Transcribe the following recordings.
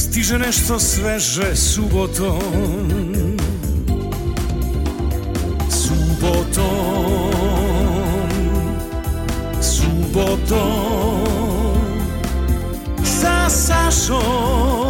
Stiže nešto sveže subotom Subotom Subotom Sa Sašom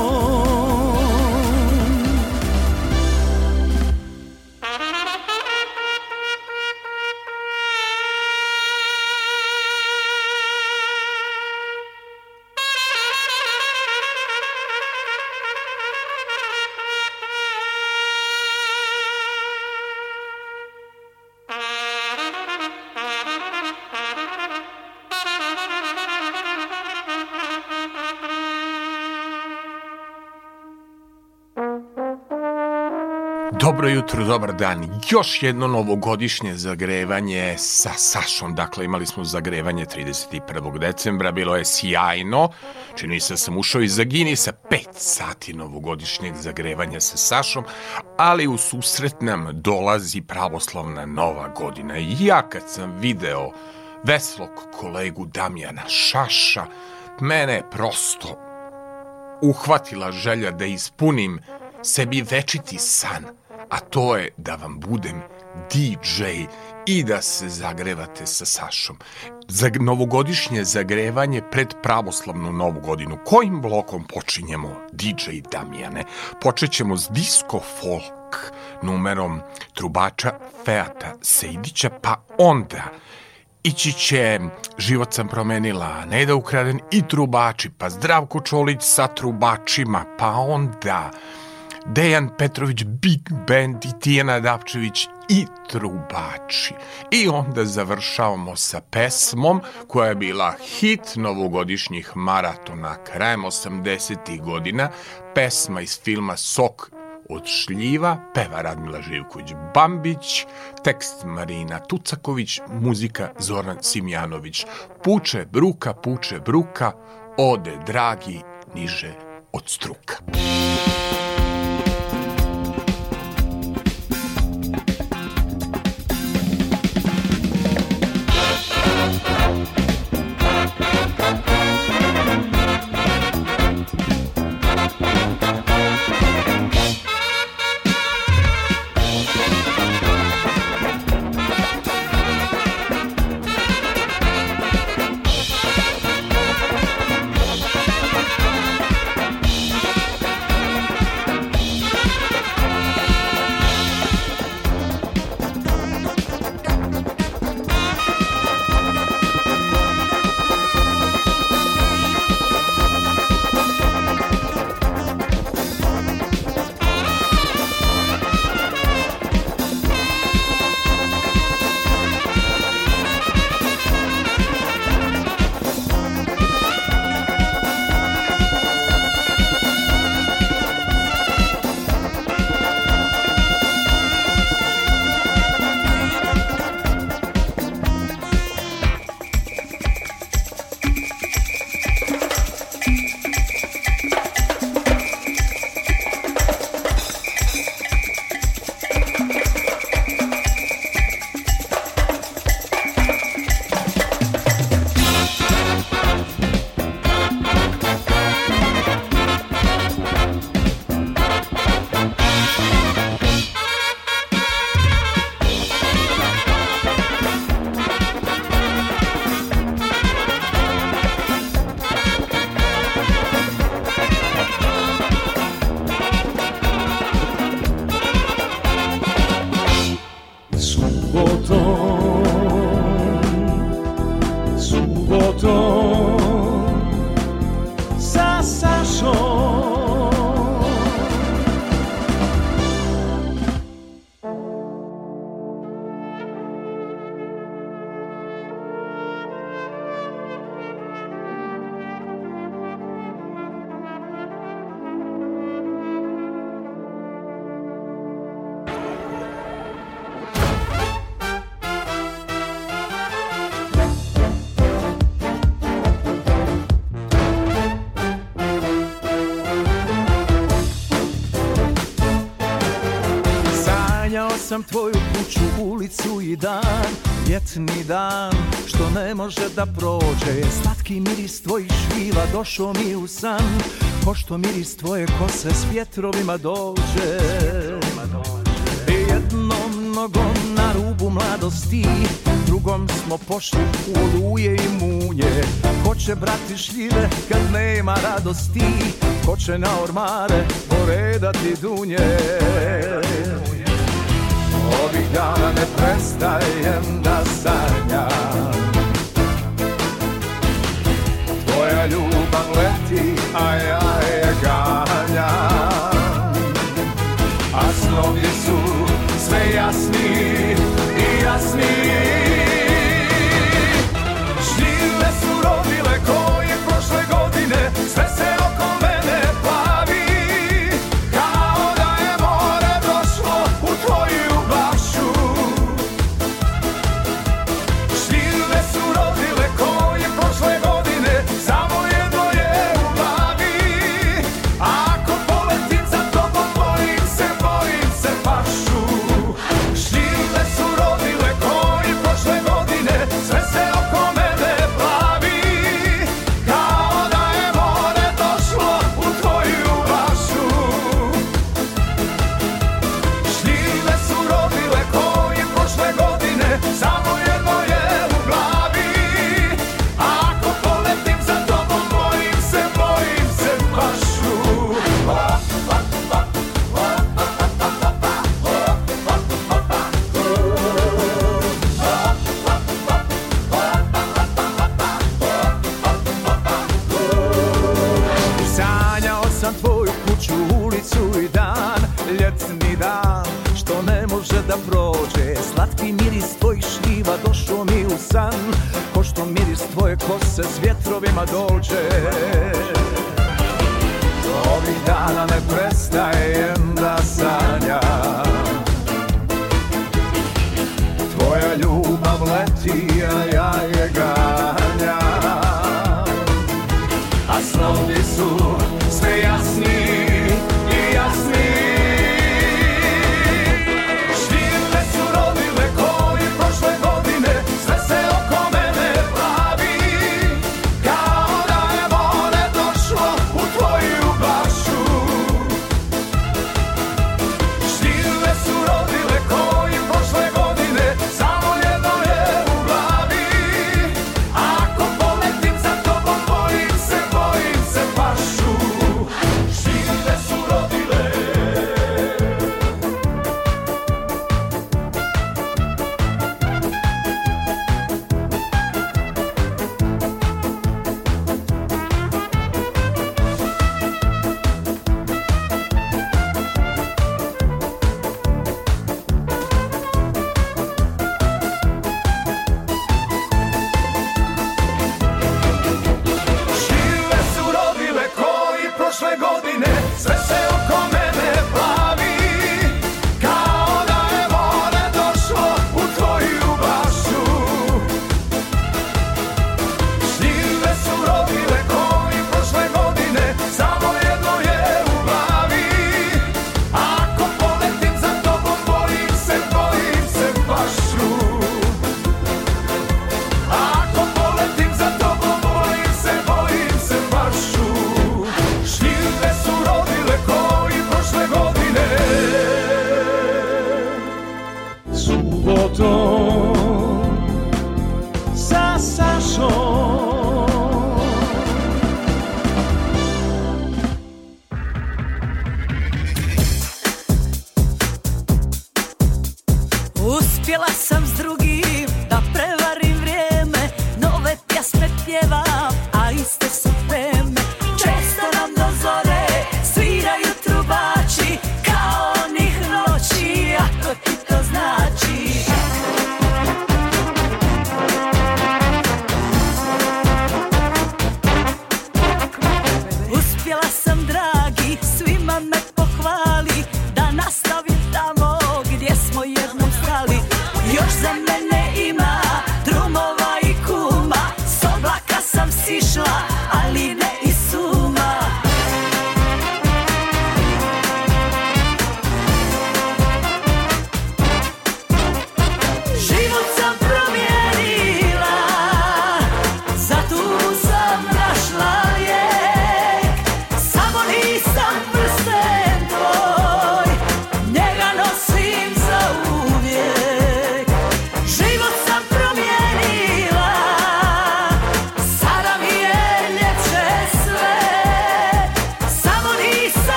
jutro, dobar dan. Još jedno novogodišnje zagrevanje sa Sašom. Dakle, imali smo zagrevanje 31. decembra, bilo je sjajno. Čini se da sam ušao iza Ginisa, 5 sati novogodišnjeg zagrevanja sa Sašom, ali u susret nam dolazi pravoslavna nova godina. I ja kad sam video veslog kolegu Damjana Šaša, mene je prosto uhvatila želja da ispunim sebi večiti san – a to je da vam budem DJ i da se zagrevate sa Sašom. Za novogodišnje zagrevanje pred pravoslavnu novu godinu. Kojim blokom počinjemo, DJ Damijane? Počećemo s disco folk numerom trubača Feata Sejdića, pa onda ići će Život sam promenila, ne da ukraden i trubači, pa Zdravko Čolić sa trubačima, pa onda... Dejan Petrović Big Band i Tijena Dapčević i trubači. I onda završavamo sa pesmom koja je bila hit novogodišnjih maratona krajem 80. godina, pesma iz filma Sok od šljiva, peva Radmila Živković Bambić, tekst Marina Tucaković, muzika Zoran Simjanović. Puče bruka, puče bruka, ode dragi niže od struka. sam tvoju kuću, ulicu i dan Ljetni dan što ne može da prođe Slatki miris tvojih šljiva došao mi u san Pošto miris tvoje kose s vjetrovima dođe Jednom nogom na rubu mladosti Drugom smo pošli u oluje i munje Ko će brati šljive kad nema radosti Ko će na ormare poredati dunje ja ne prestajem da sanjam Tvoja ljubav leti, a ja je ganjam A snovi su sve jasni i jasniji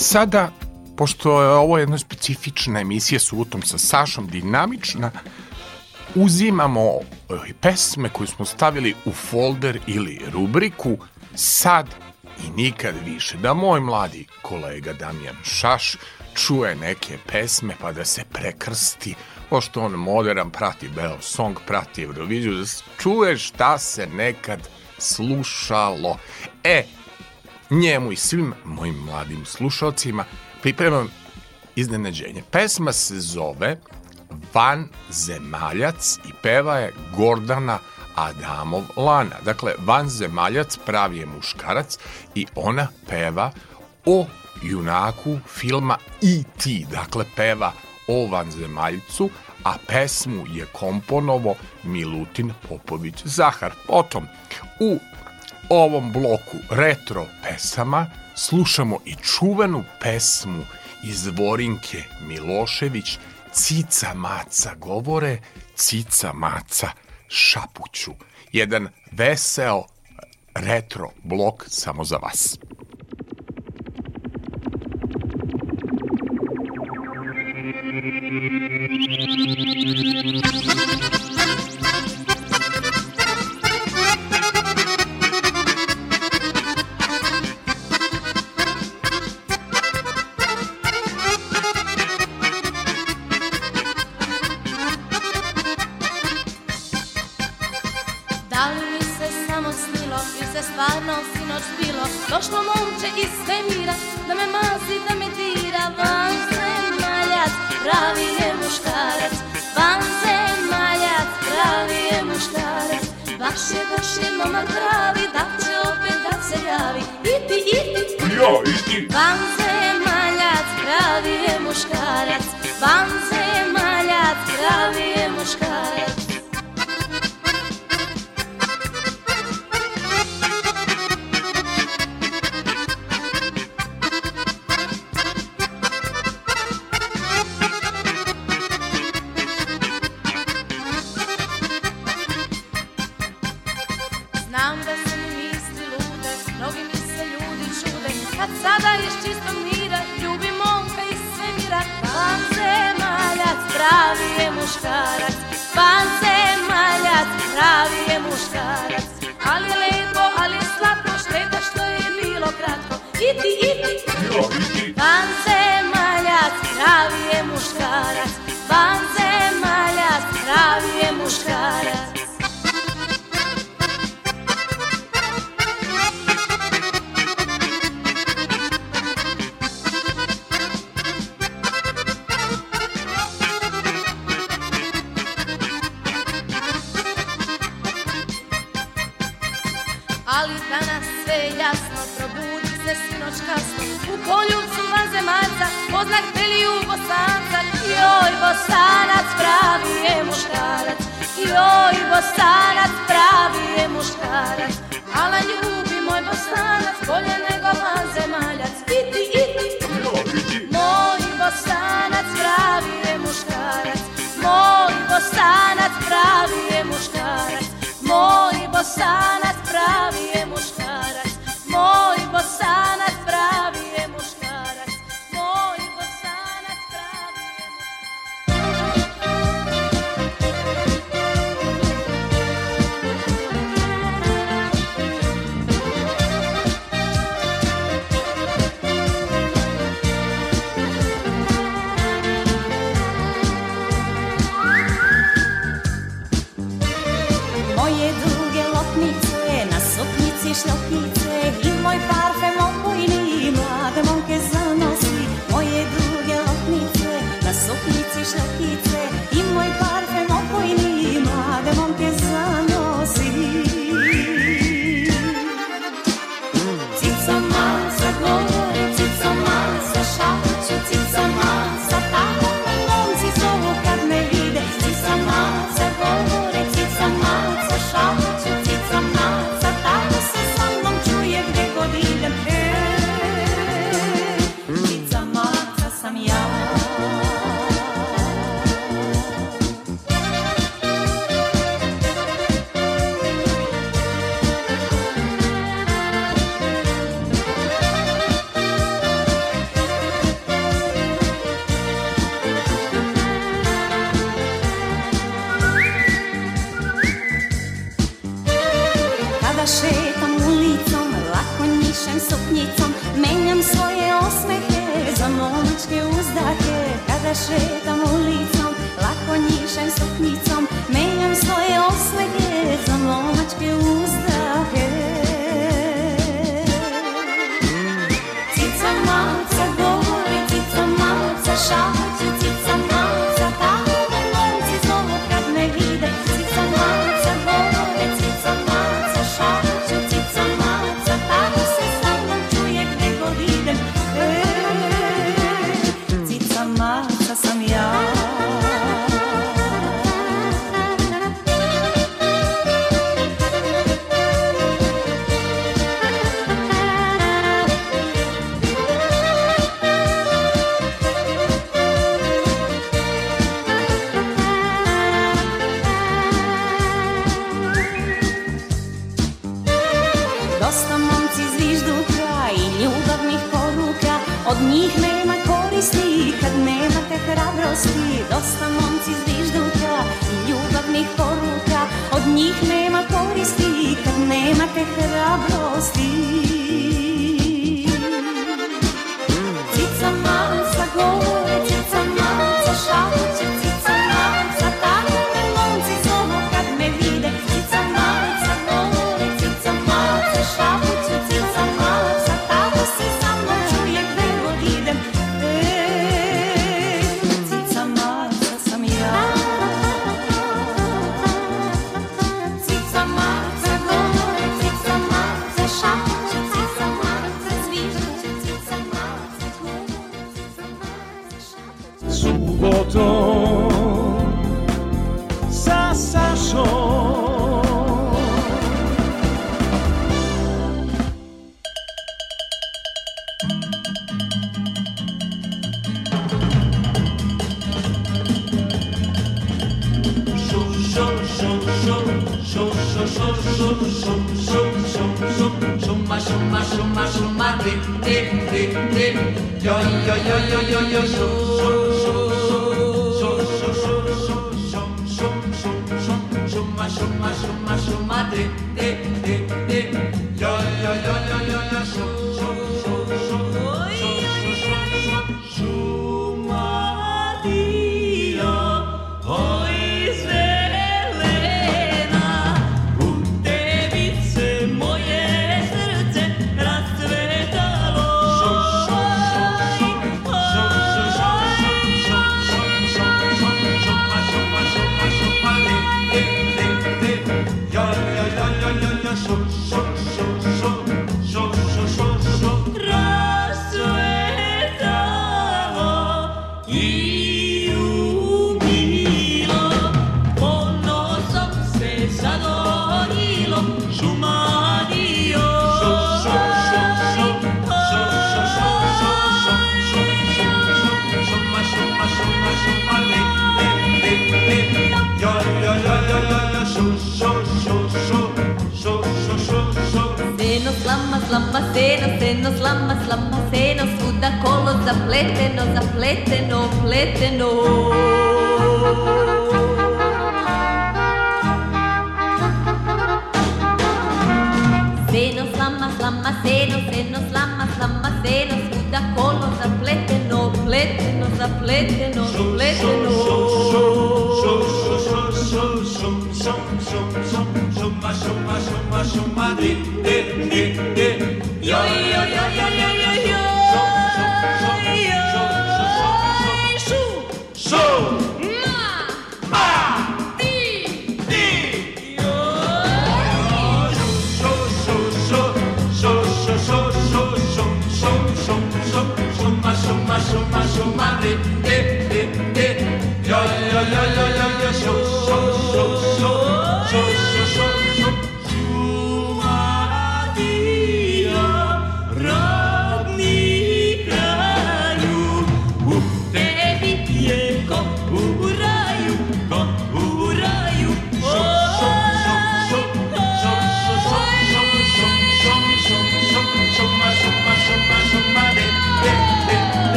sada, pošto je ovo jedna specifična emisija s utom sa Sašom Dinamična, uzimamo eh, pesme koje smo stavili u folder ili rubriku sad i nikad više. Da moj mladi kolega Damjan Šaš čuje neke pesme pa da se prekrsti, pošto on modern prati Bell Song, prati Euroviziju, da čuje šta se nekad slušalo. E, njemu i svim mojim mladim slušalcima pripremam iznenađenje. Pesma se zove Van Zemaljac i peva je Gordana Adamov Lana. Dakle, Van Zemaljac pravi je muškarac i ona peva o junaku filma E.T. Dakle, peva o vanzemaljcu, a pesmu je komponovo Milutin Popović Zahar. Potom, u ovom bloku retro pesama slušamo i čuvenu pesmu iz Vorinke Milošević Cica maca govore, cica maca šapuću. Jedan veseo retro blok samo za vas. Thank you. kao i ti Van zemaljac, pravi je muškarac Van zemaljac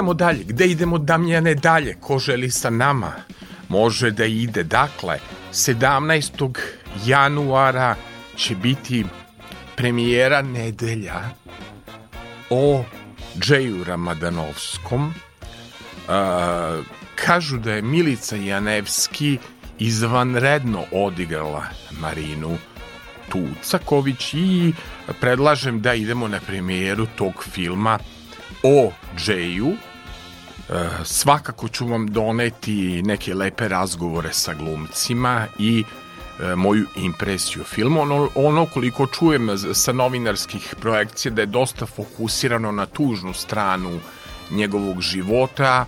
idemo dalje, gde idemo Damjane dalje, ko želi sa nama, može da ide. Dakle, 17. januara će biti premijera nedelja o Džeju Ramadanovskom. E, kažu da je Milica Janevski izvanredno odigrala Marinu Tucaković i predlažem da idemo na premijeru tog filma o Džeju Svakako ću vam doneti neke lepe razgovore sa glumcima i e, moju impresiju filmu. Ono, ono koliko čujem sa novinarskih projekcija da je dosta fokusirano na tužnu stranu njegovog života,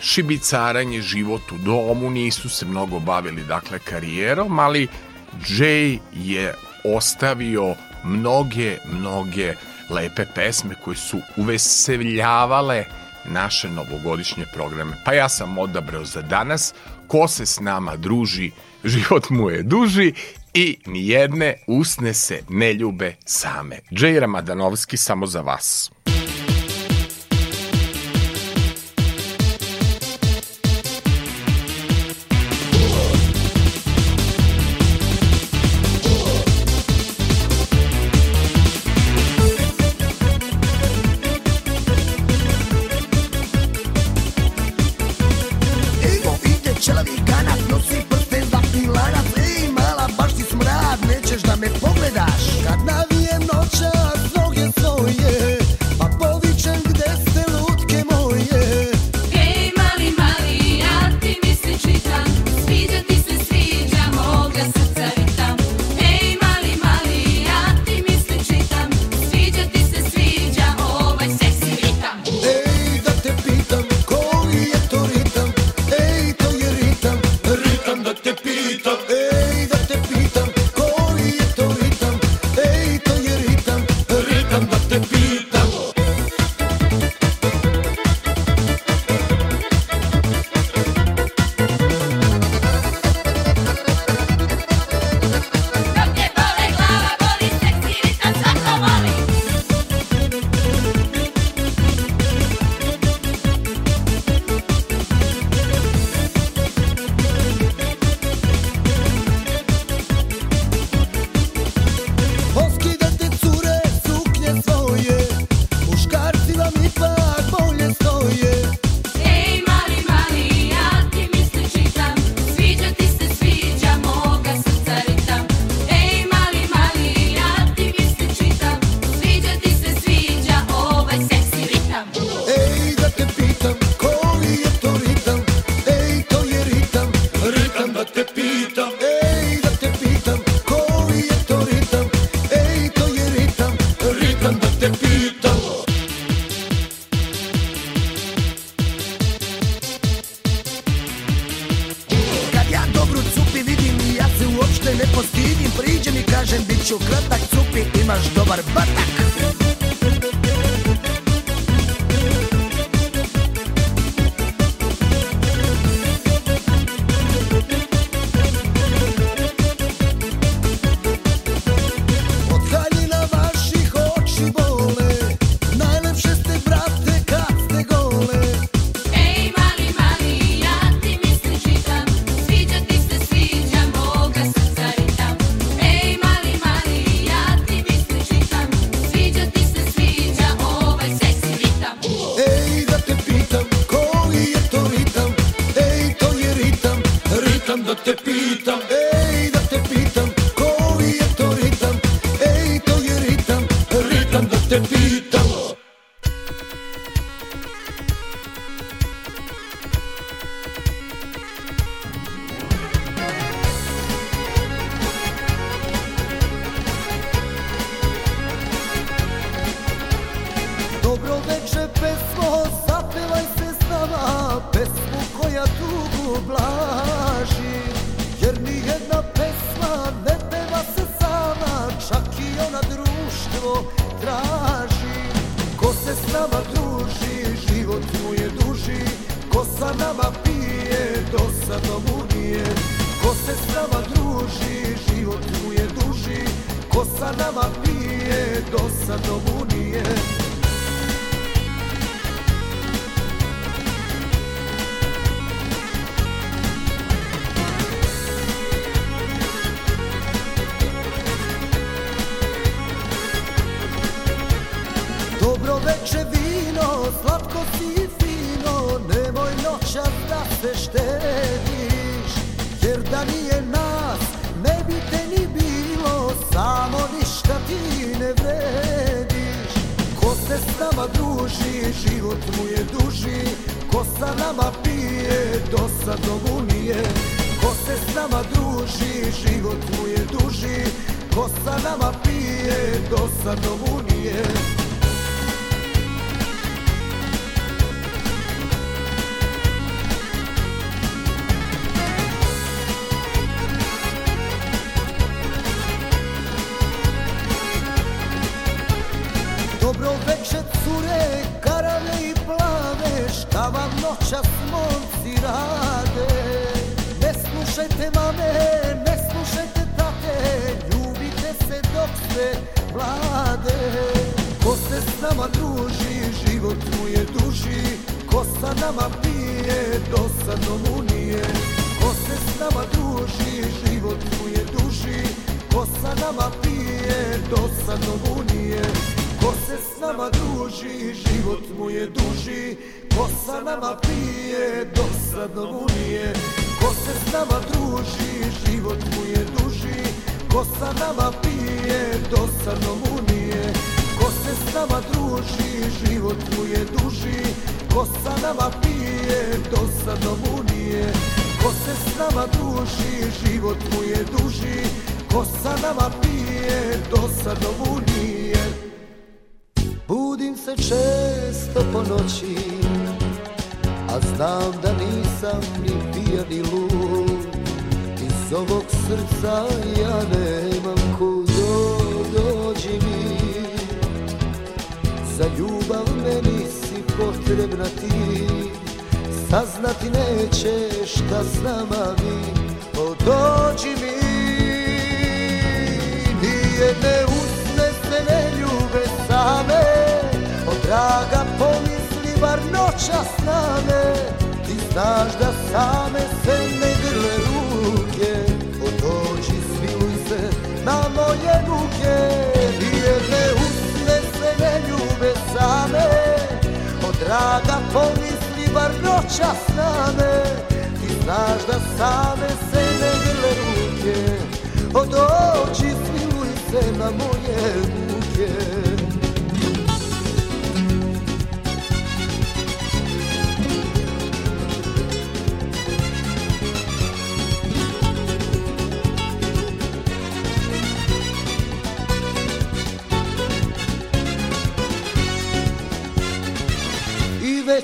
šibicaranje, život u domu, nisu se mnogo bavili dakle karijerom, ali Jay je ostavio mnoge, mnoge lepe pesme koje su uveseljavale uh, naše novogodišnje programe. Pa ja sam odabrao za danas ko se s nama druži, život mu je duži i ni jedne usne se ne ljube same. Džej Ramadanovski samo za vas.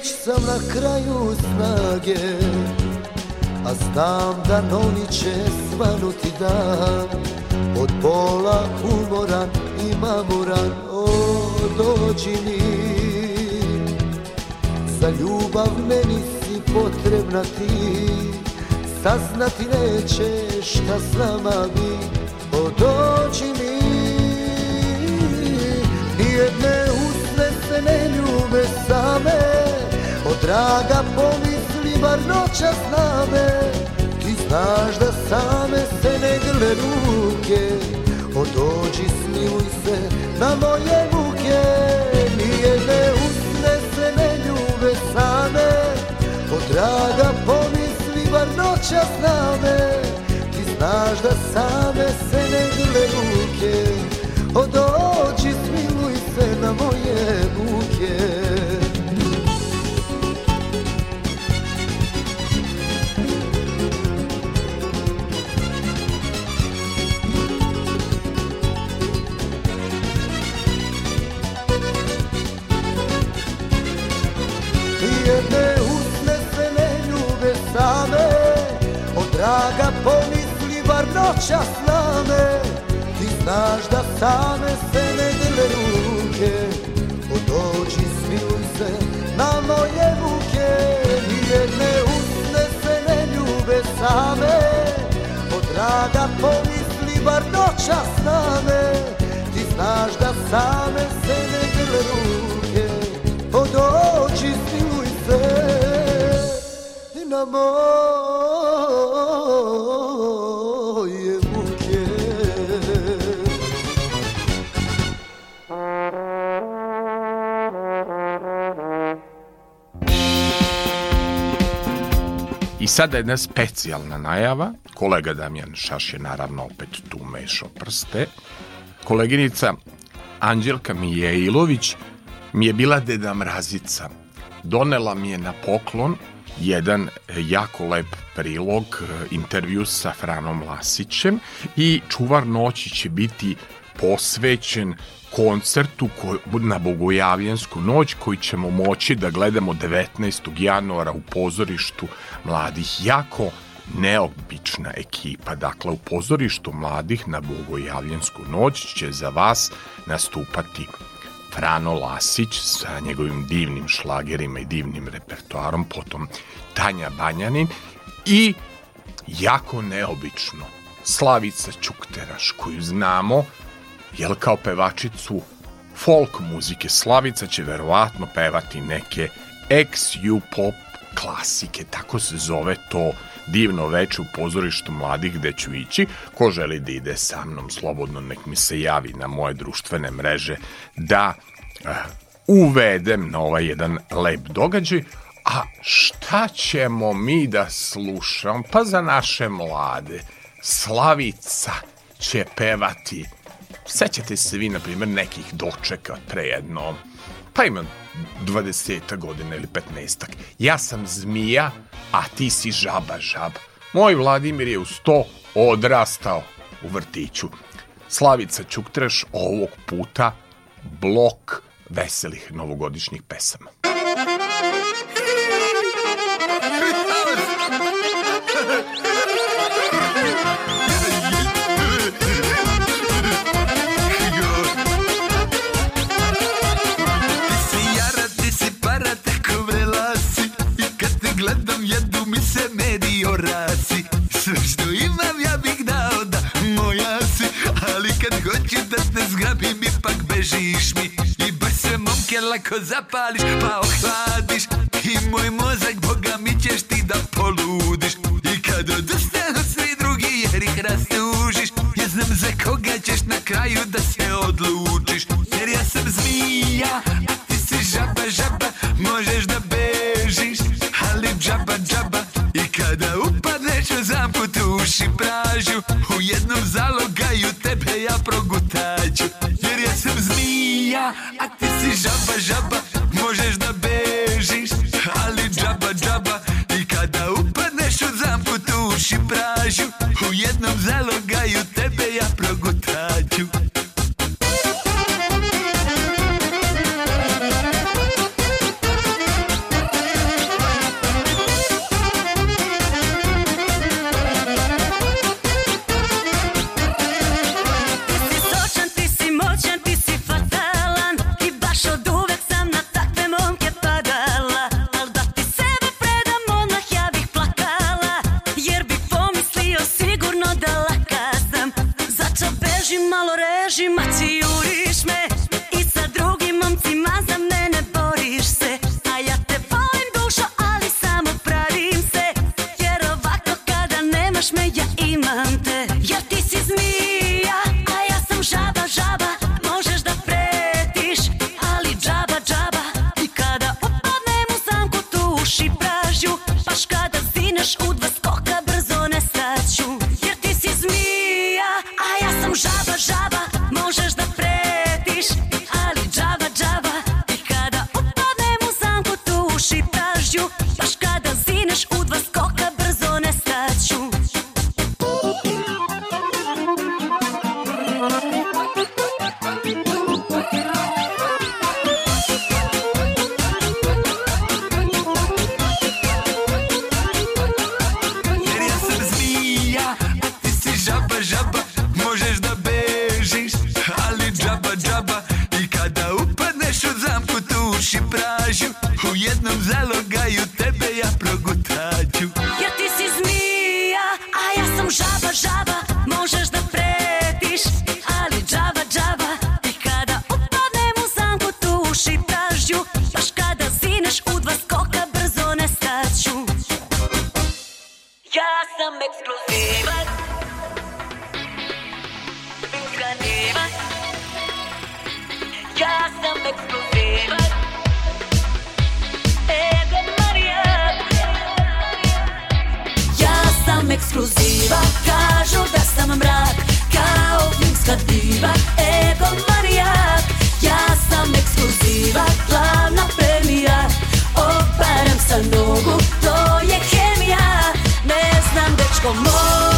Već sam na kraju snage A znam da noni će svanuti dan Od pola umoran i mamoran O, dođi mi Za ljubav meni si potrebna ti Saznati neće šta s nama bi O, dođi mi Nijedne usne se ne ljube same Draga pomisli, bar noćas na Ti znaš da same se ne grle ruke Odođi, smiluj se na moje muke Nijedne usne se ne ljube same O draga pomisli, bar noćas na Ti znaš da same noćas slame Ti znaš da same se ne drle ruke Od oči smiju se na moje ruke Nijedne usne se ne ljube same Od rada pomisli bar noćas slame Ti znaš da same se ne drle ruke Od oči smiluj se na moje sada jedna specijalna najava. Kolega Damjan Šaš je naravno opet tu mešao prste. Koleginica Anđelka Mijailović mi je bila deda mrazica. Donela mi je na poklon jedan e, jako lep prilog e, intervju sa Franom Lasićem i čuvar noći će biti posvećen koncertu na Bogojavljensku noć koji ćemo moći da gledamo 19. januara u pozorištu mladih. Jako neobična ekipa. Dakle, u pozorištu mladih na Bogojavljensku noć će za vas nastupati Frano Lasić sa njegovim divnim šlagerima i divnim repertoarom, potom Tanja Banjanin i jako neobično Slavica Ćukteraš koju znamo jel kao pevačicu folk muzike Slavica će verovatno pevati neke ex-u pop klasike, tako se zove to divno veče u pozorištu mladih gde ću ići. Ko želi da ide sa mnom slobodno, nek mi se javi na moje društvene mreže da uh, uvedem na ovaj jedan lep događaj, a šta ćemo mi da slušamo? Pa za naše mlade, Slavica će pevati Sećate se vi, na primjer, nekih dočeka prejedno, pa imam 20 godine ili 15 Ja sam zmija, a ti si žaba žab. Moj Vladimir je u sto odrastao u vrtiću. Slavica Ćuktreš ovog puta blok veselih novogodišnjih pesama. i oraci Sve što imam ja bih dao da moja si Ali kad hoću da te zgrabim ipak bežiš mi I baš se momke lako zapališ pa ohladiš I moj mozak boga mi ćeš ti da poludiš I kad odustanu svi drugi jer ih rastužiš Ja znam za koga ćeš na kraju da se odlučiš Jer ja sam zmija Kada upadneš u zamku tuši pražu U jednu zalogaju tebe ja progutaću Jer ja sam zmija, a ti si žaba, žaba ekskluziva Kažu da sam mrak Kao filmska diva Ego marijak Ja sam ekskluziva Glavna premija Oparam sa nogu To je hemija Ne znam dečko moj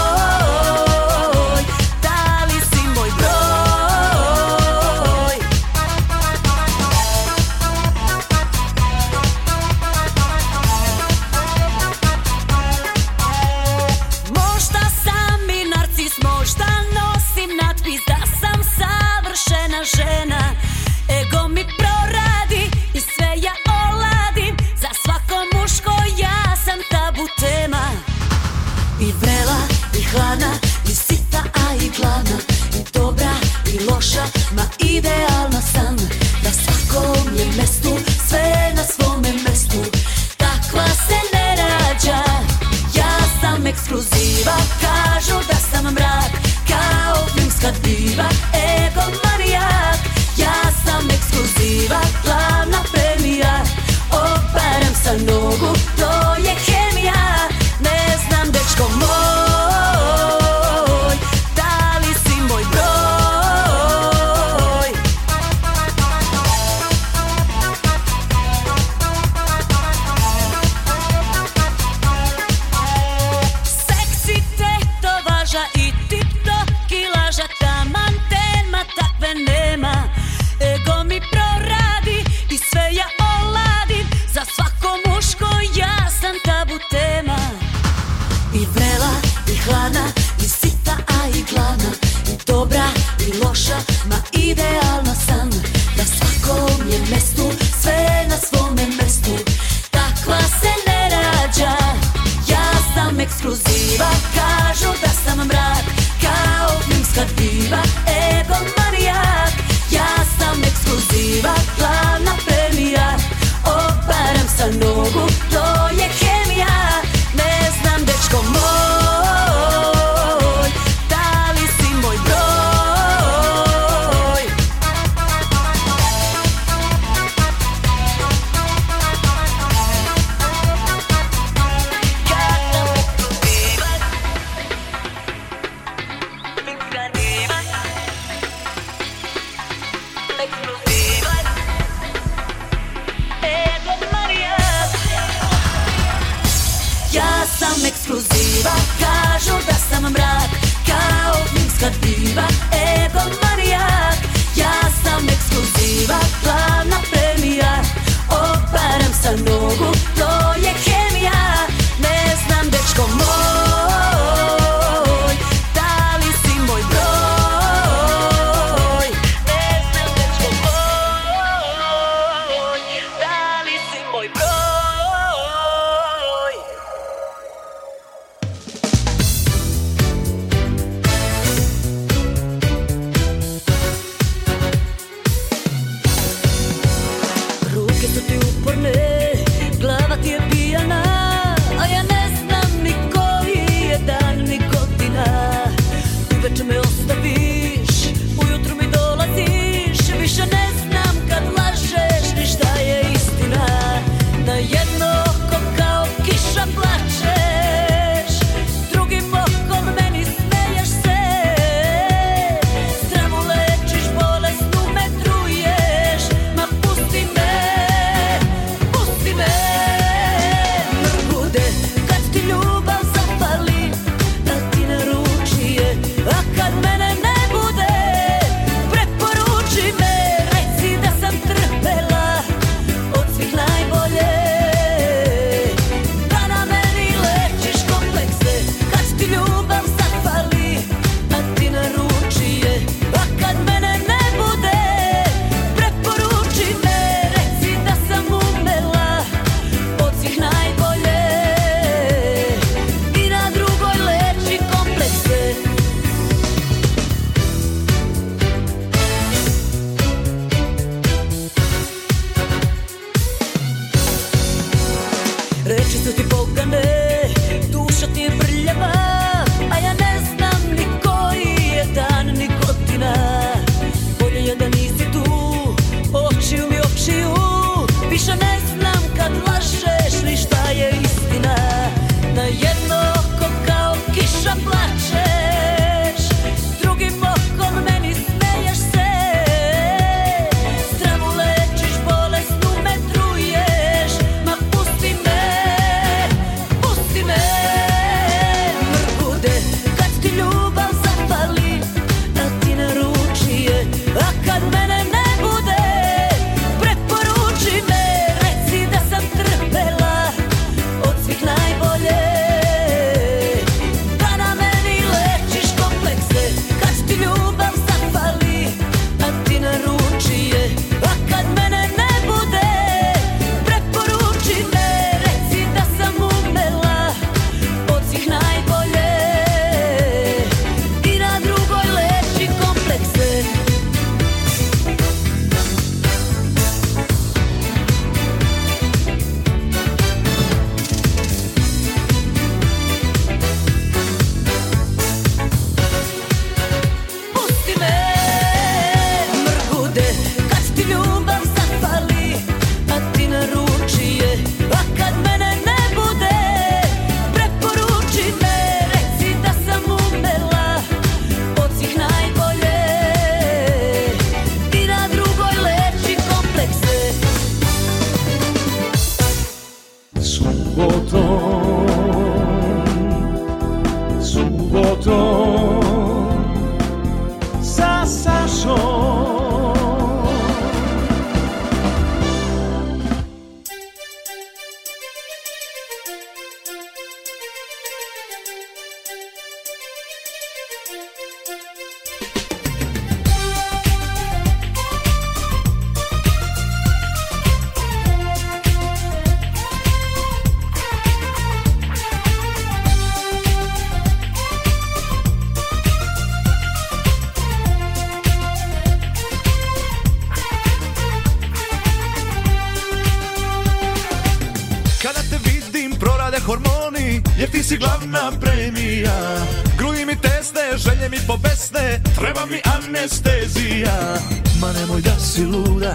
mi, jer ti si glavna premija Gruji mi tesne, želje mi pobesne, treba mi anestezija Ma nemoj da si luda,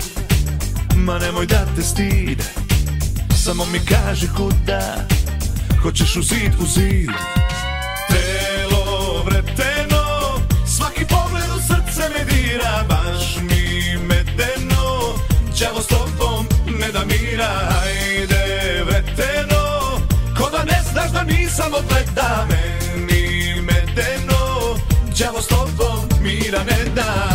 ma nemoj da te stide Samo mi kaži kuda, hoćeš u zid, u zid Telo vreteno, svaki pogled u srce me dira, baš mi meteno Đavo mi samo gleda meni medeno Đavo s tobom mira ne da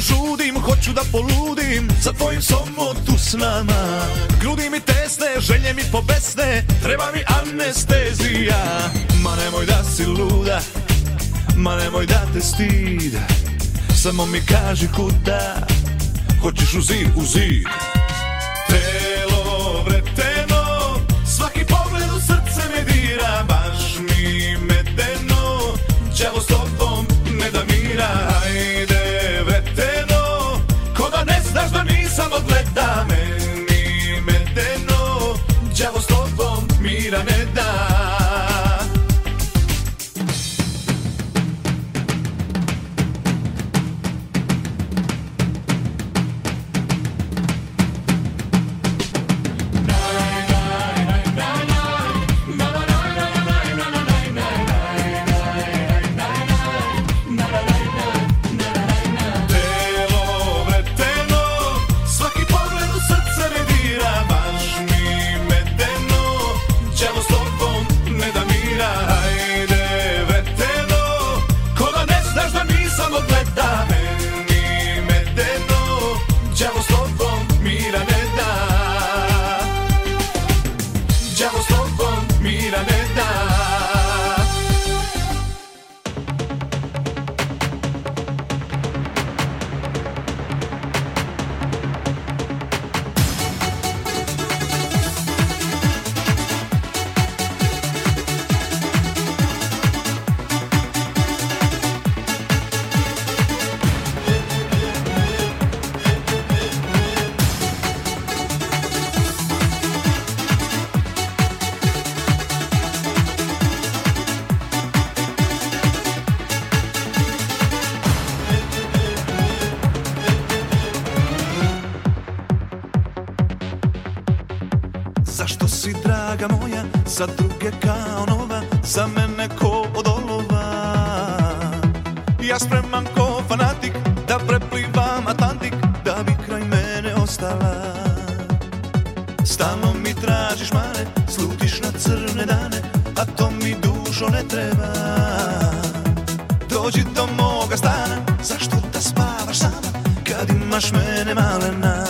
žudim, hoću da poludim želim Za tvojim somotu s nama Grudi mi tesne, želje mi pobesne Treba mi anestezija Ma nemoj da si luda Ma nemoj da te stida Samo mi kaži kuda Hoćeš u zid, u zid Za druge kao nova, za mene ko od olova Ja spreman ko fanatik, da preplivam Atlantik Da bi kraj mene ostala Stalno mi tražiš mare, slutiš na crne dane A to mi dušo ne treba Dođi do moga stana, zašto da spavaš sama Kad imaš mene malena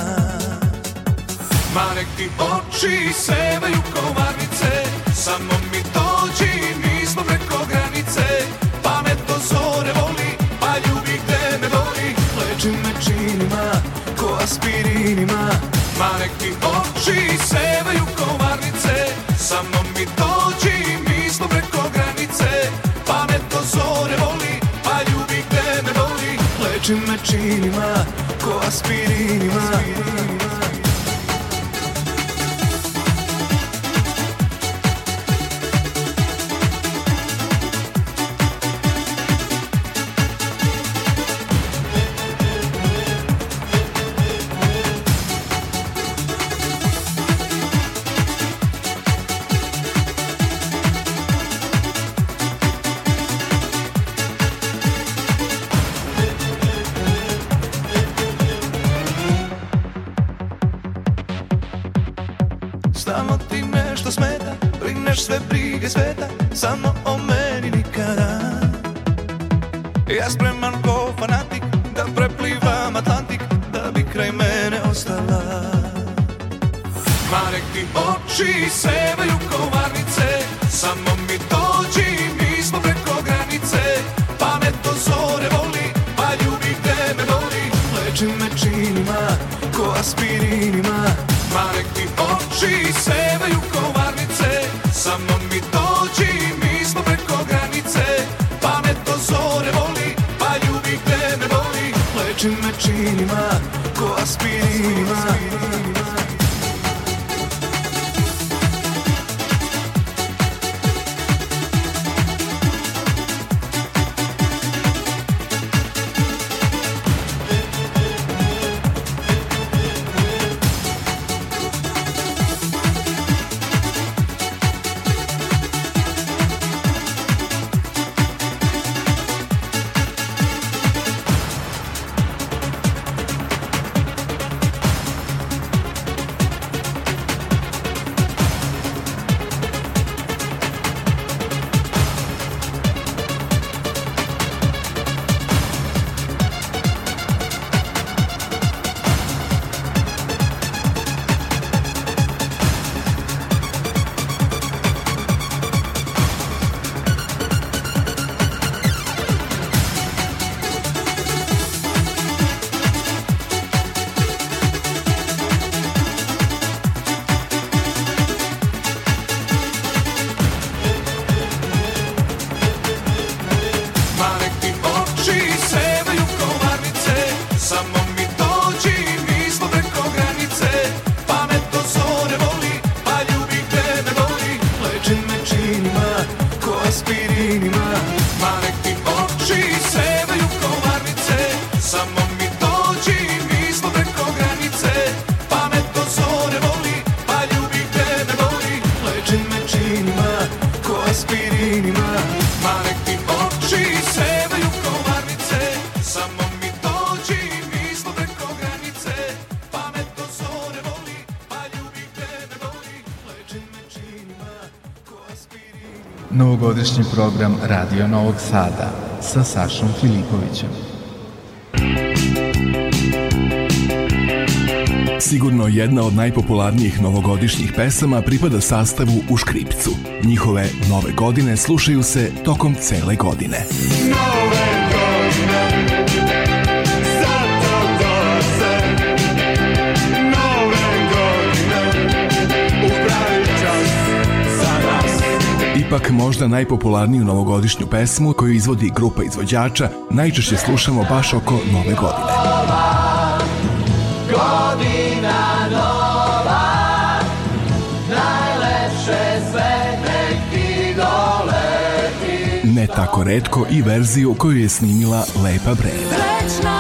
Ma nek ti oči sevaju komarnice Samo mi dođi, nismo preko granice Pa me do zore voli, pa ljubi gde me voli Leči me činima, ko aspirinima Ma nek ti oči sevaju komarnice Samo mi dođi, nismo preko granice Pa me do zore voli, pa ljubi gde me voli Leči me činima, ko aspirinima, aspirinima. she said. Novogodišnji program Radio Novog Sada sa Sašom Filipovićem. Sigurno jedna od najpopularnijih novogodišnjih pesama pripada sastavu u škripcu. Njihove nove godine slušaju se tokom cele godine. Nove ipak možda najpopularniju novogodišnju pesmu koju izvodi grupa izvođača najčešće slušamo baš oko nove godine. godina nova, najlepše sve doleti. Ne tako redko i verziju koju je snimila Lepa Breda.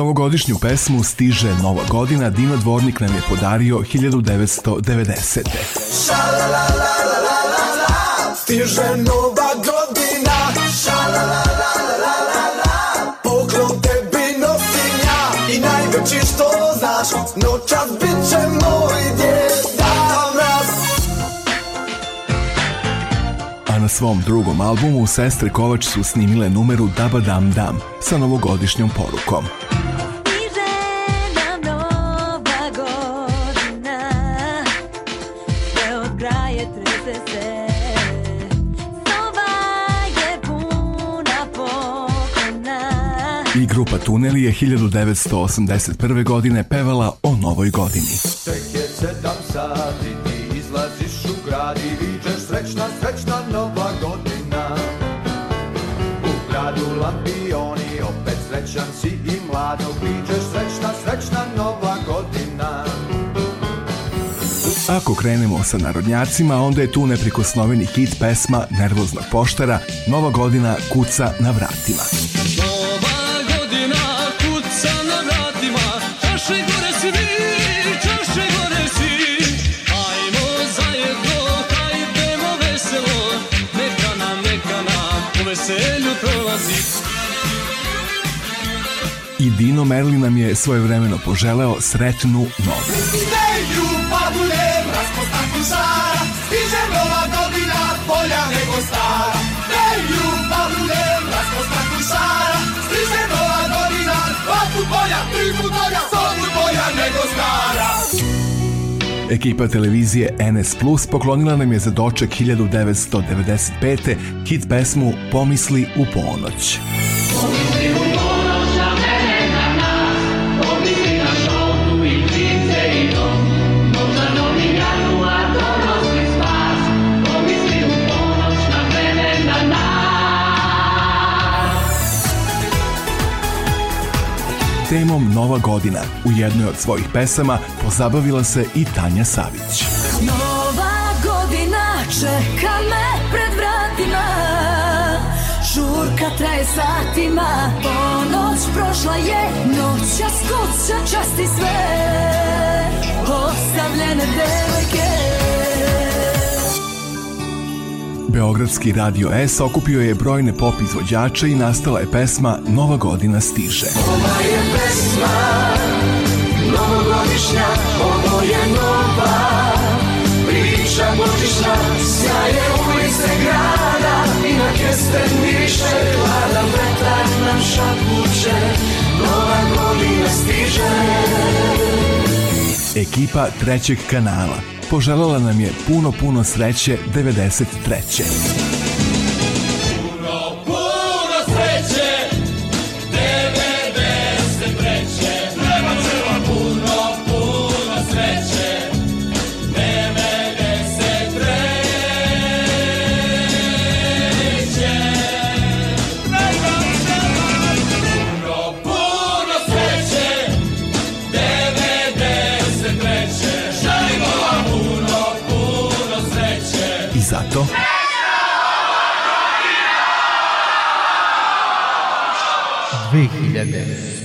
novogodišnju pesmu Stiže Nova godina Dino Dvornik nam je podario 1990. Stiže nova godina Poklon tebi nosinja I najveći što znaš Noćas bit će moj djeda na svom drugom albumu sestre Kovač su snimile numeru Dabadam Dam sa novogodišnjom porukom. Grupa Tuneli je 1981. godine pevala o novoj godini. Tek je sedam sati, ti izlaziš u grad i vičeš srećna, srećna nova godina. U gradu lampioni, opet srećan si i mlado, vičeš srećna, srećna nova godina. Ako krenemo sa narodnjacima, onda je tu neprikosnoveni hit pesma Nervoznog poštara Nova godina kuca na vratima. Dino Merlin nam je svoje vremeno poželeo sretnu novu. Ekipa televizije NS Plus poklonila nam je za doček 1995. hit pesmu Pomisli u ponoć. temom Nova godina. U jednoj od svojih pesama pozabavila se i Tanja Savić. Nova godina čeka me pred vratima Žurka traje satima Ponoć prošla je Noća skuća časti sve Ostavljene devojke Beogradski radio S okupio je brojne pop izvođače i nastala je pesma Nova godina stiže. Ova je pesma, novogodišnja, ovo je nova, priča božićna, sjaje ulice grada, i na kesten miriše, hlada vetar nam šapuće, nova godina stiže. Ekipa trećeg kanala poželjela nam je puno, puno sreće 93.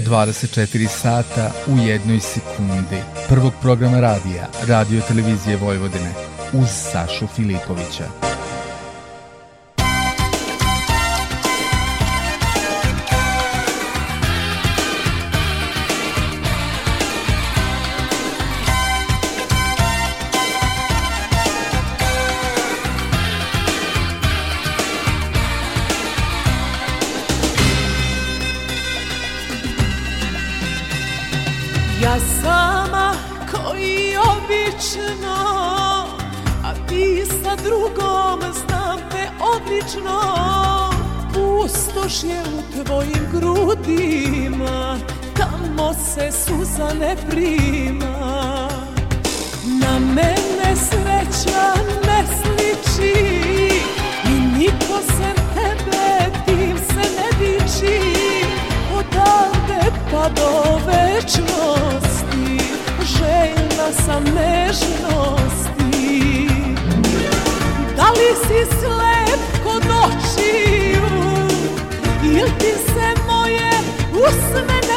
24 sata u jednoj sekundi. Prvog programa radija, radio televizije Vojvodine, uz Sašu Filipovića. srca ne prima Na mene sreća ne sliči I niko sem tebe tim se ne diči Odavde pa do večnosti Željna sam nežnosti Da li si slep kod očiju Ili ti se moje usmene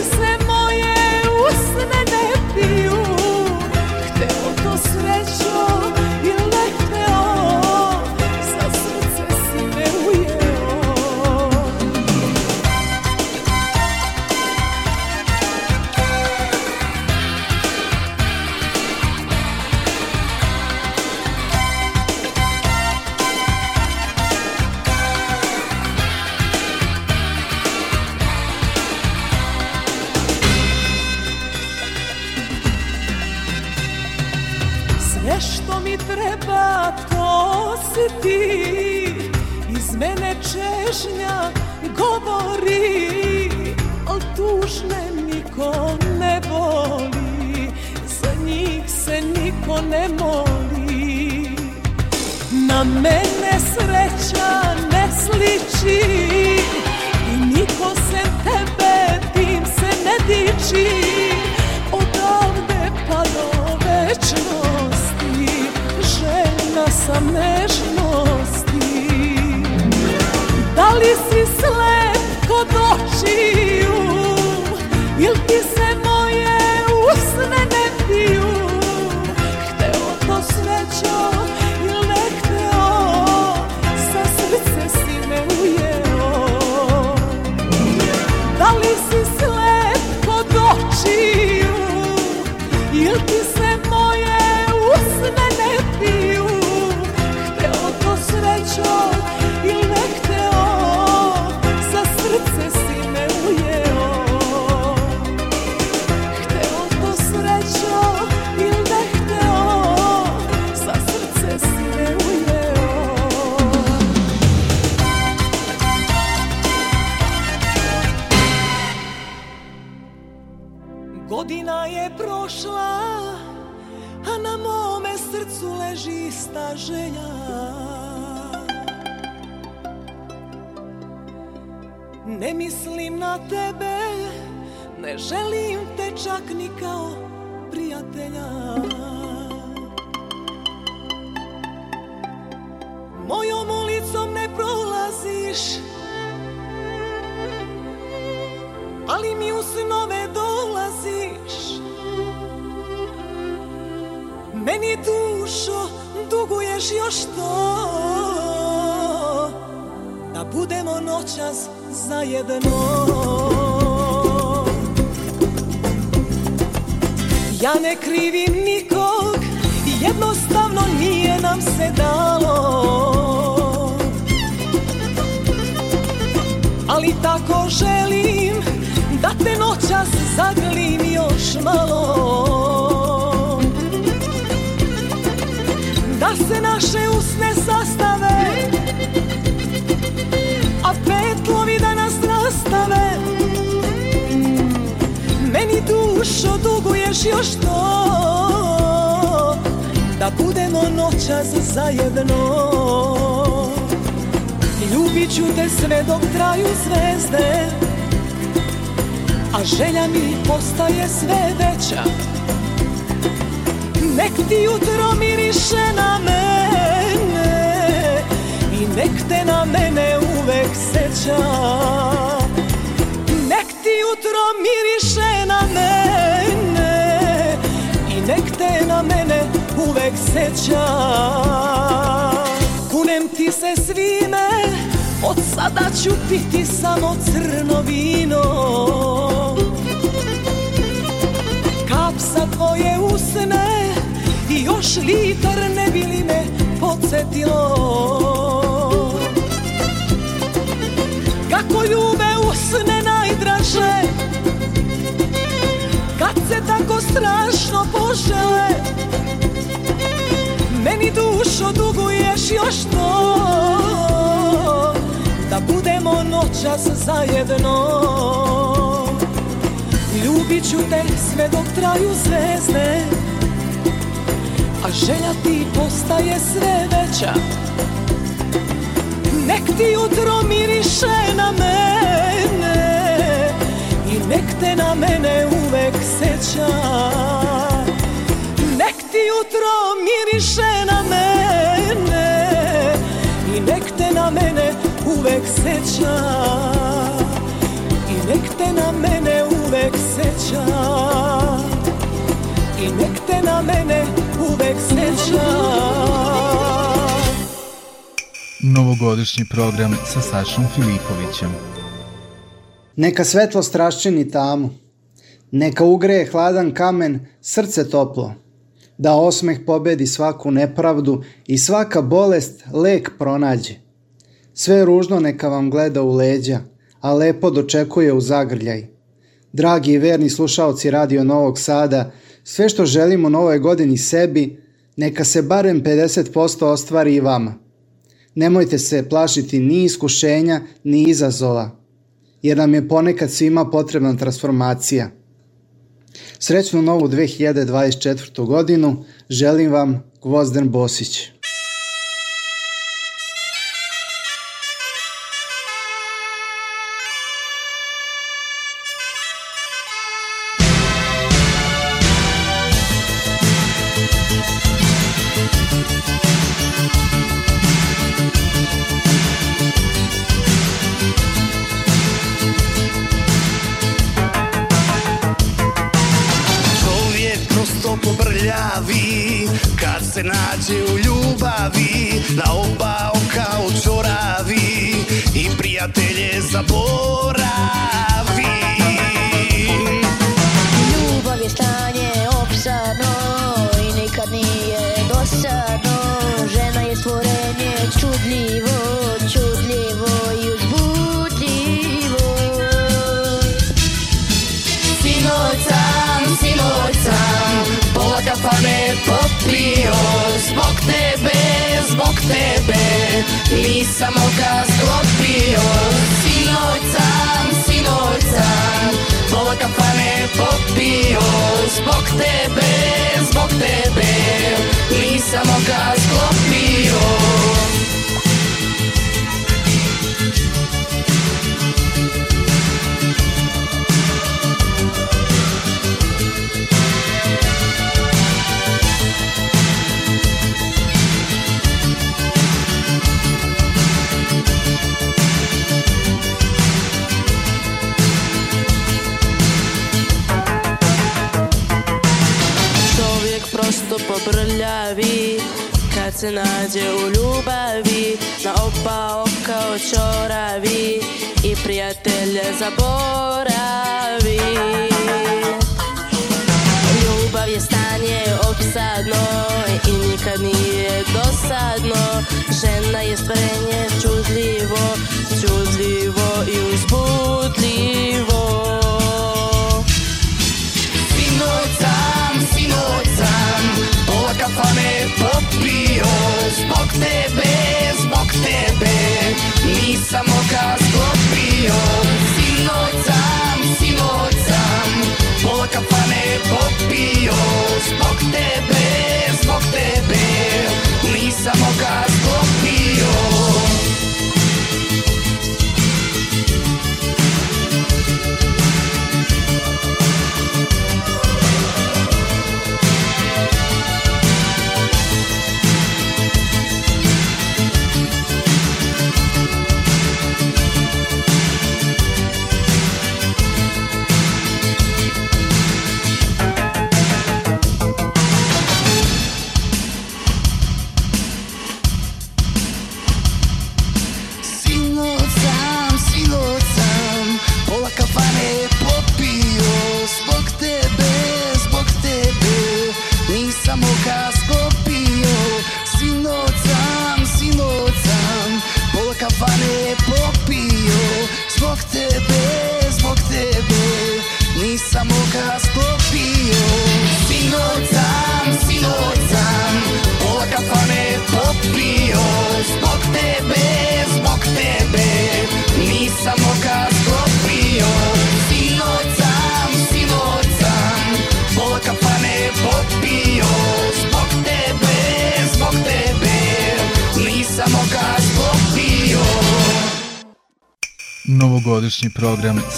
you say mene sreća ne sliči I niko sem tebe tim se ne diči još, još to Da budemo noćas zajedno I ljubit ću te sve dok traju zvezde A želja mi postaje sve veća Nek ti jutro miriše na mene I nek te na mene uvek seća Nek ti jutro miriše na mene te na mene uvek seća Kunem ti se svime, od sada ću piti samo crno vino Kapsa tvoje usne i još litar ne bi li me podsjetilo Kako ljube usne najdraže Kad se tako strašno žele Meni dušo duguješ još to Da budemo noćas zajedno Ljubit ću te sve dok traju zvezde A želja ti postaje sve veća Nek ti jutro miriše na mene I nek te na mene uvek seća jutro miriše na mene I nek te na mene uvek seća I nek te na mene uvek seća I nek te na mene uvek seća Novogodišnji program sa Sašom Filipovićem Neka svetlo straščini tamu, neka ugreje hladan kamen, srce toplo, da osmeh pobedi svaku nepravdu i svaka bolest lek pronađe. Sve ružno neka vam gleda u leđa, a lepo dočekuje u zagrljaj. Dragi i verni slušaoci Radio Novog Sada, sve što želimo u novoj godini sebi, neka se barem 50% ostvari i vama. Nemojte se plašiti ni iskušenja, ni izazova, jer nam je ponekad svima potrebna transformacija – Srećnu novu 2024. godinu, želim vam Gvozden Bosić.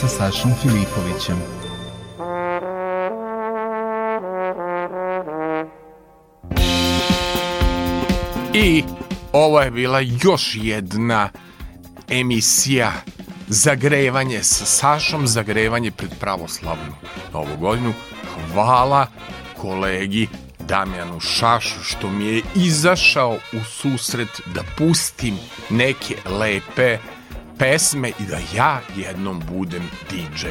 sa Sašom Filipovićem. I ovo je bila još jedna emisija Zagrevanje sa Sašom, zagrevanje pred pravoslavnu novu godinu. Hvala kolegi Damjanu Šašu što mi je izašao u susret da pustim neke lepe pesme i da ja jednom budem DJ.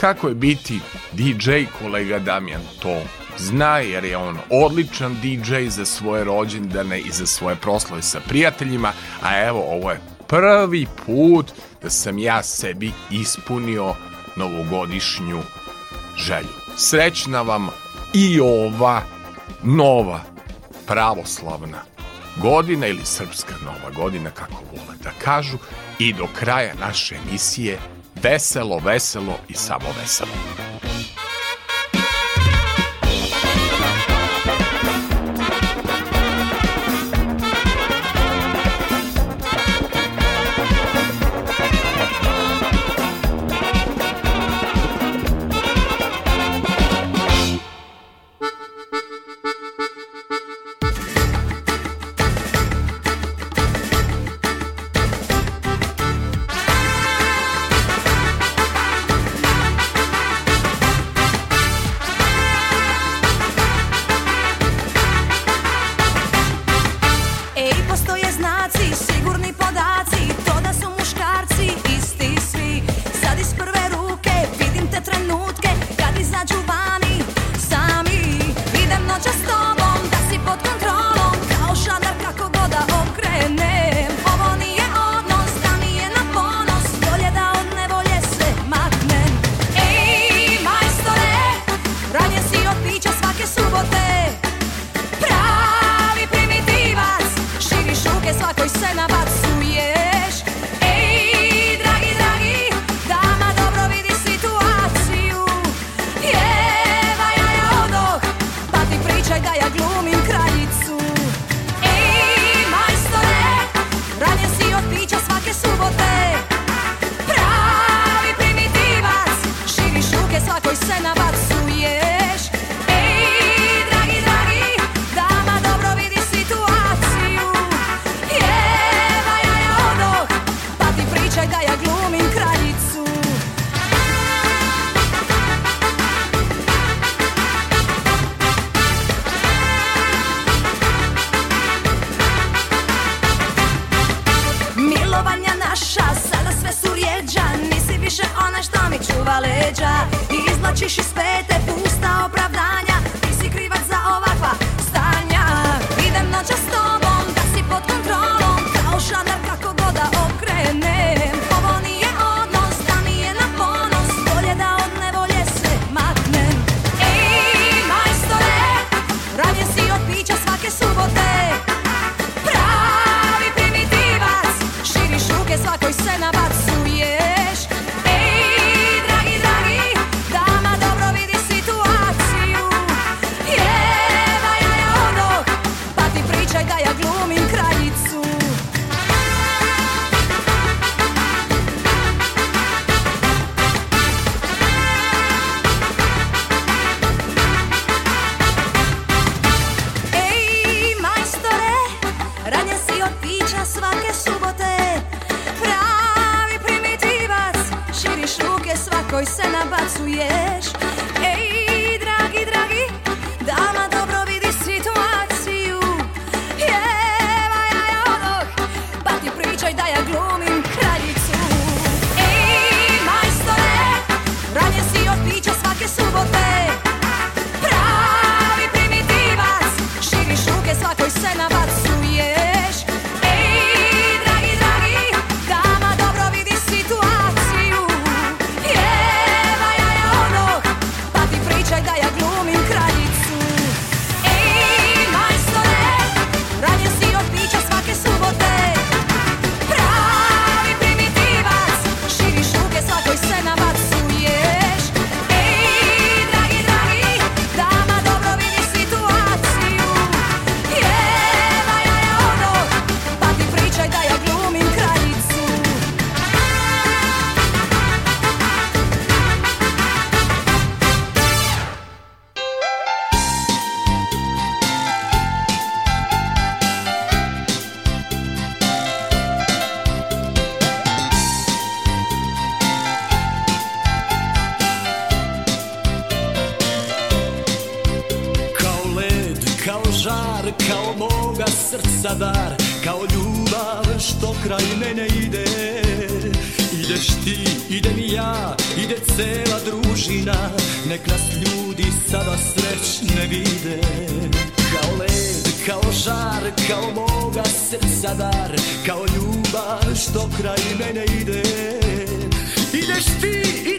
Kako je biti DJ, kolega Damjan to zna jer je on odličan DJ za svoje rođendane i za svoje proslove sa prijateljima, a evo ovo je prvi put da sam ja sebi ispunio novogodišnju želju. Srećna vam i ova nova pravoslavna godina ili srpska nova godina, kako vole da kažu, i do kraja naše emisije veselo, veselo i samo veselo. ljude Kao led, kao žar, kao moga srca dar Kao ljubav što kraj mene ide Ideš ti, ideš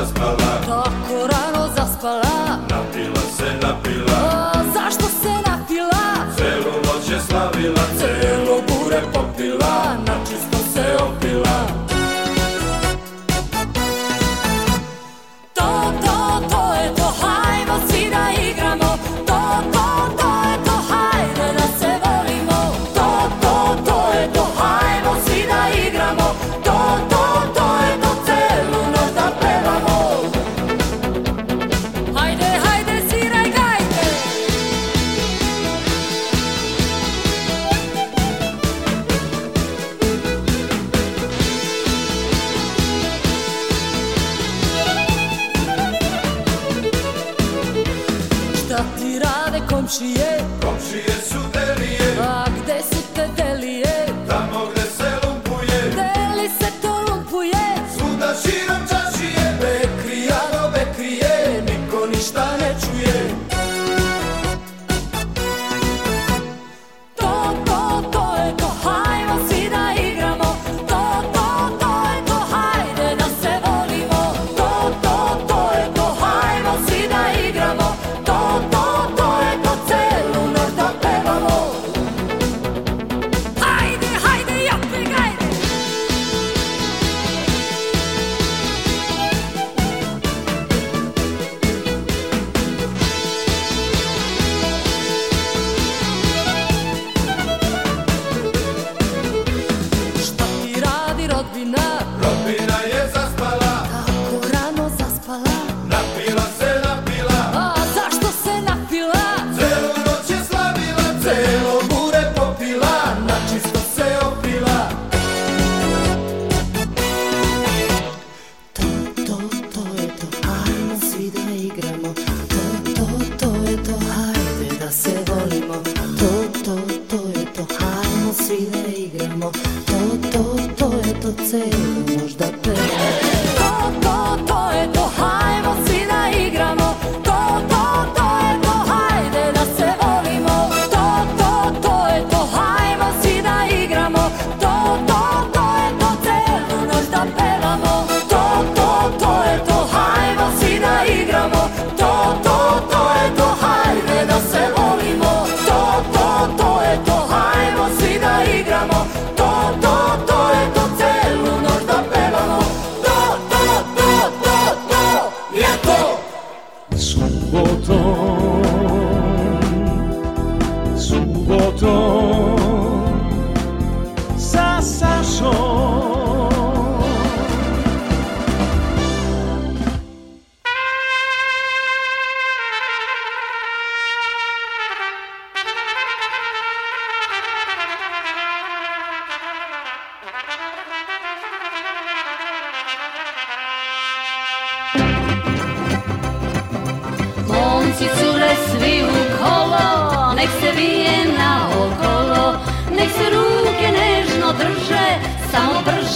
zaspala Tako rano zaspala Napila se, napila o, Zašto se napila? Celu noć je slavila Celo bure popila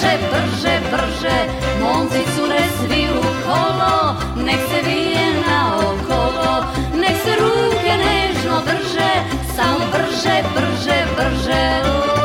brže, brže, brže, momci cure svi u kolo, nek se vije na okolo, nek se ruke nežno drže, samo brže, brže, brže, brže.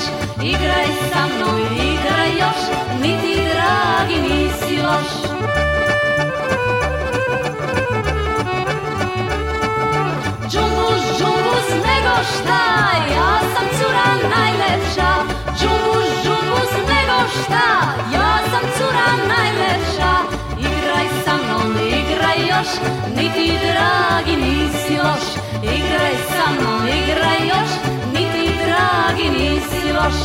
još, igraj sa mnom, igraj još, ni ti dragi nisi loš. Džumbus, džumbus, nego šta, ja sam cura najlepša. Džumbus, džumbus, nego šta, ja sam cura najlepša. Igraj sa mnom, igraj još, ni ti dragi nisi loš. Igraj sa mnom, igraj još, dragi nisi loš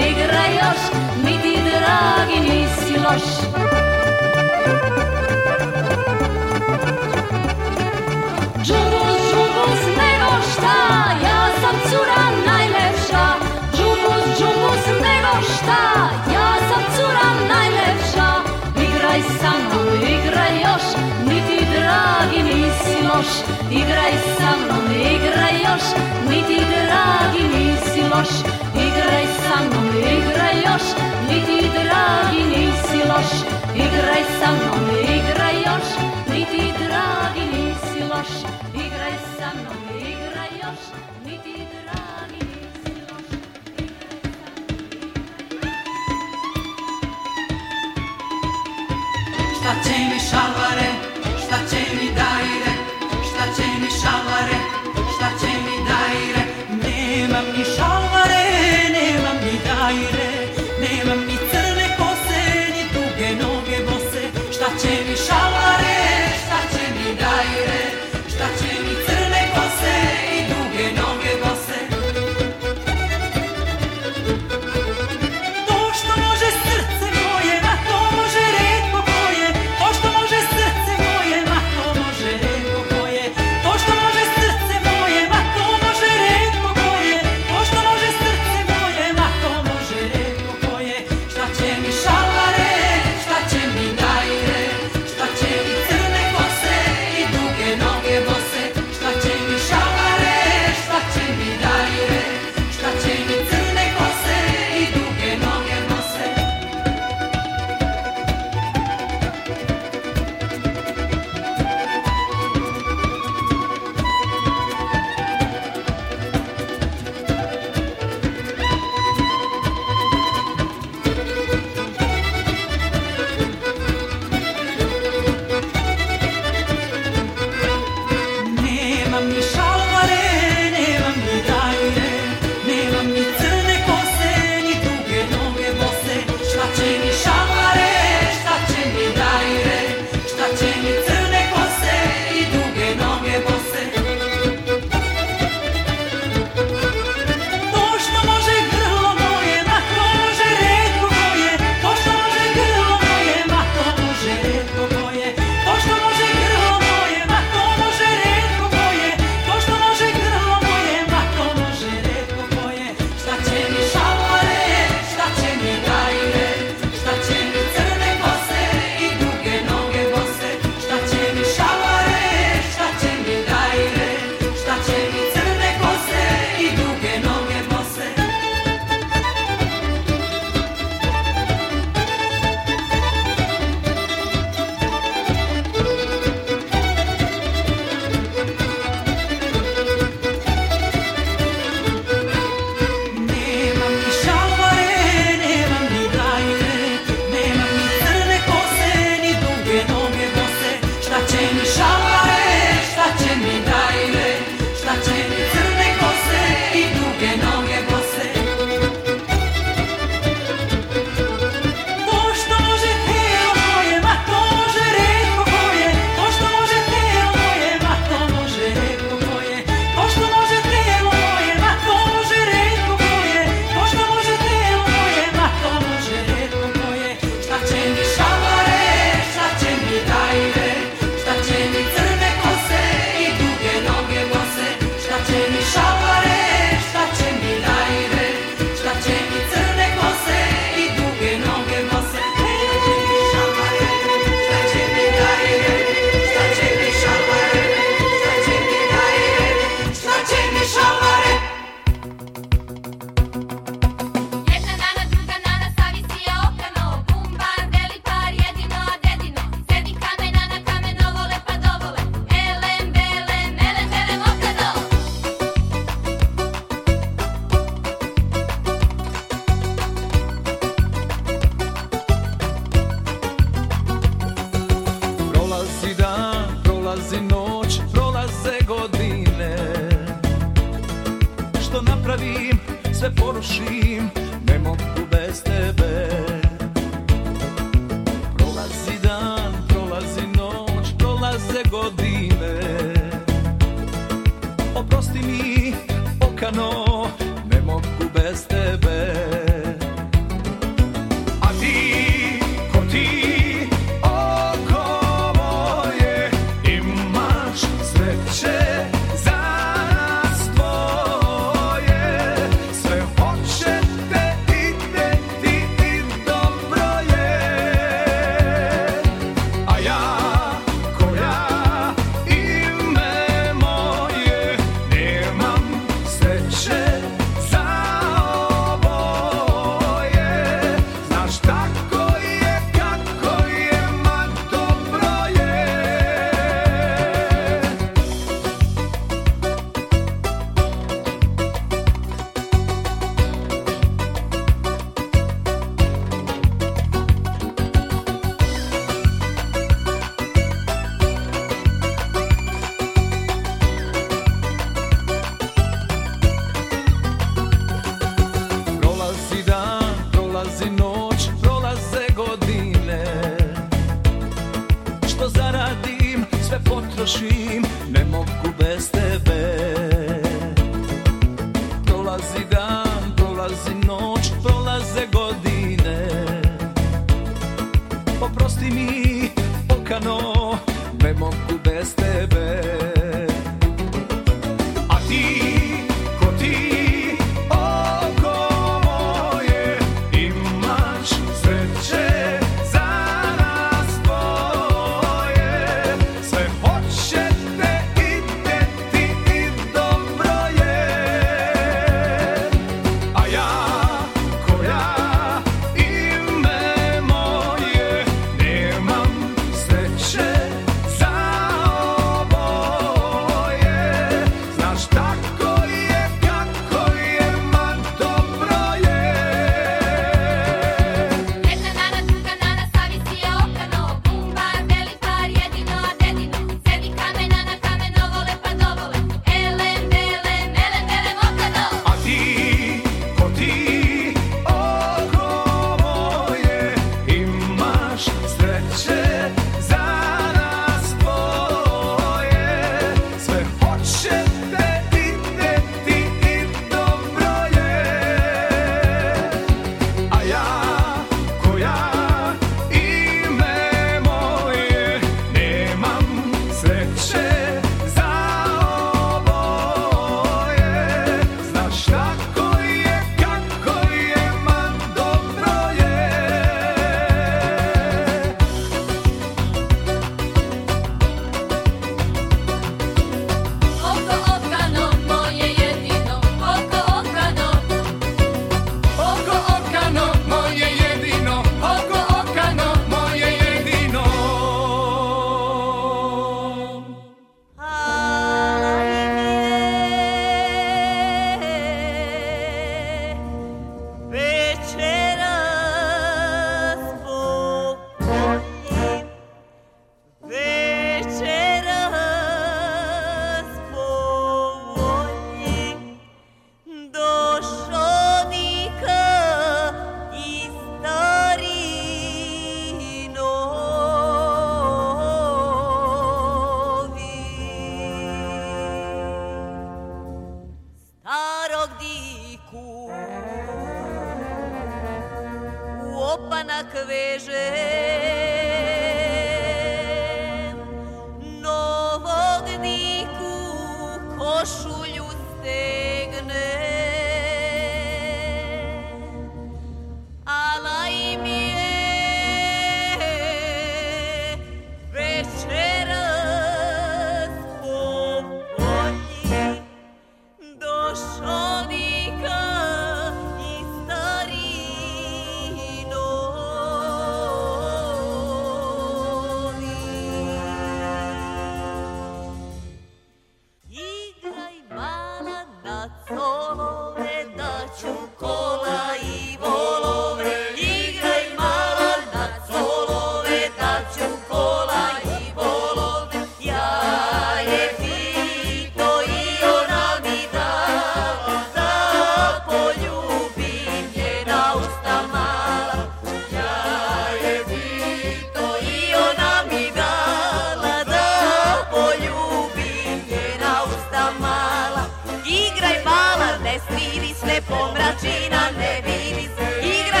igra još, ni ti dragi nisi loš. Džubus, džubus, nego šta, ja sam cura najlepša. Džubus, džubus, nego šta, ja sam cura najlepša. Igraj sa mnom, igraj još, ni ti dragi nisi loš. Igraj sa mnom, igraj još, ni ti dragi nisi loš sa mnom, igraj još, ni ti dragi nisi loš, igraj sa mnom, igraj još, ni ti dragi nisi loš, igraj sa mnom, igraj još, ni ti dragi nisi loš. Šta će mi šalvare, šta će mi dajre, šta će mi šalvare,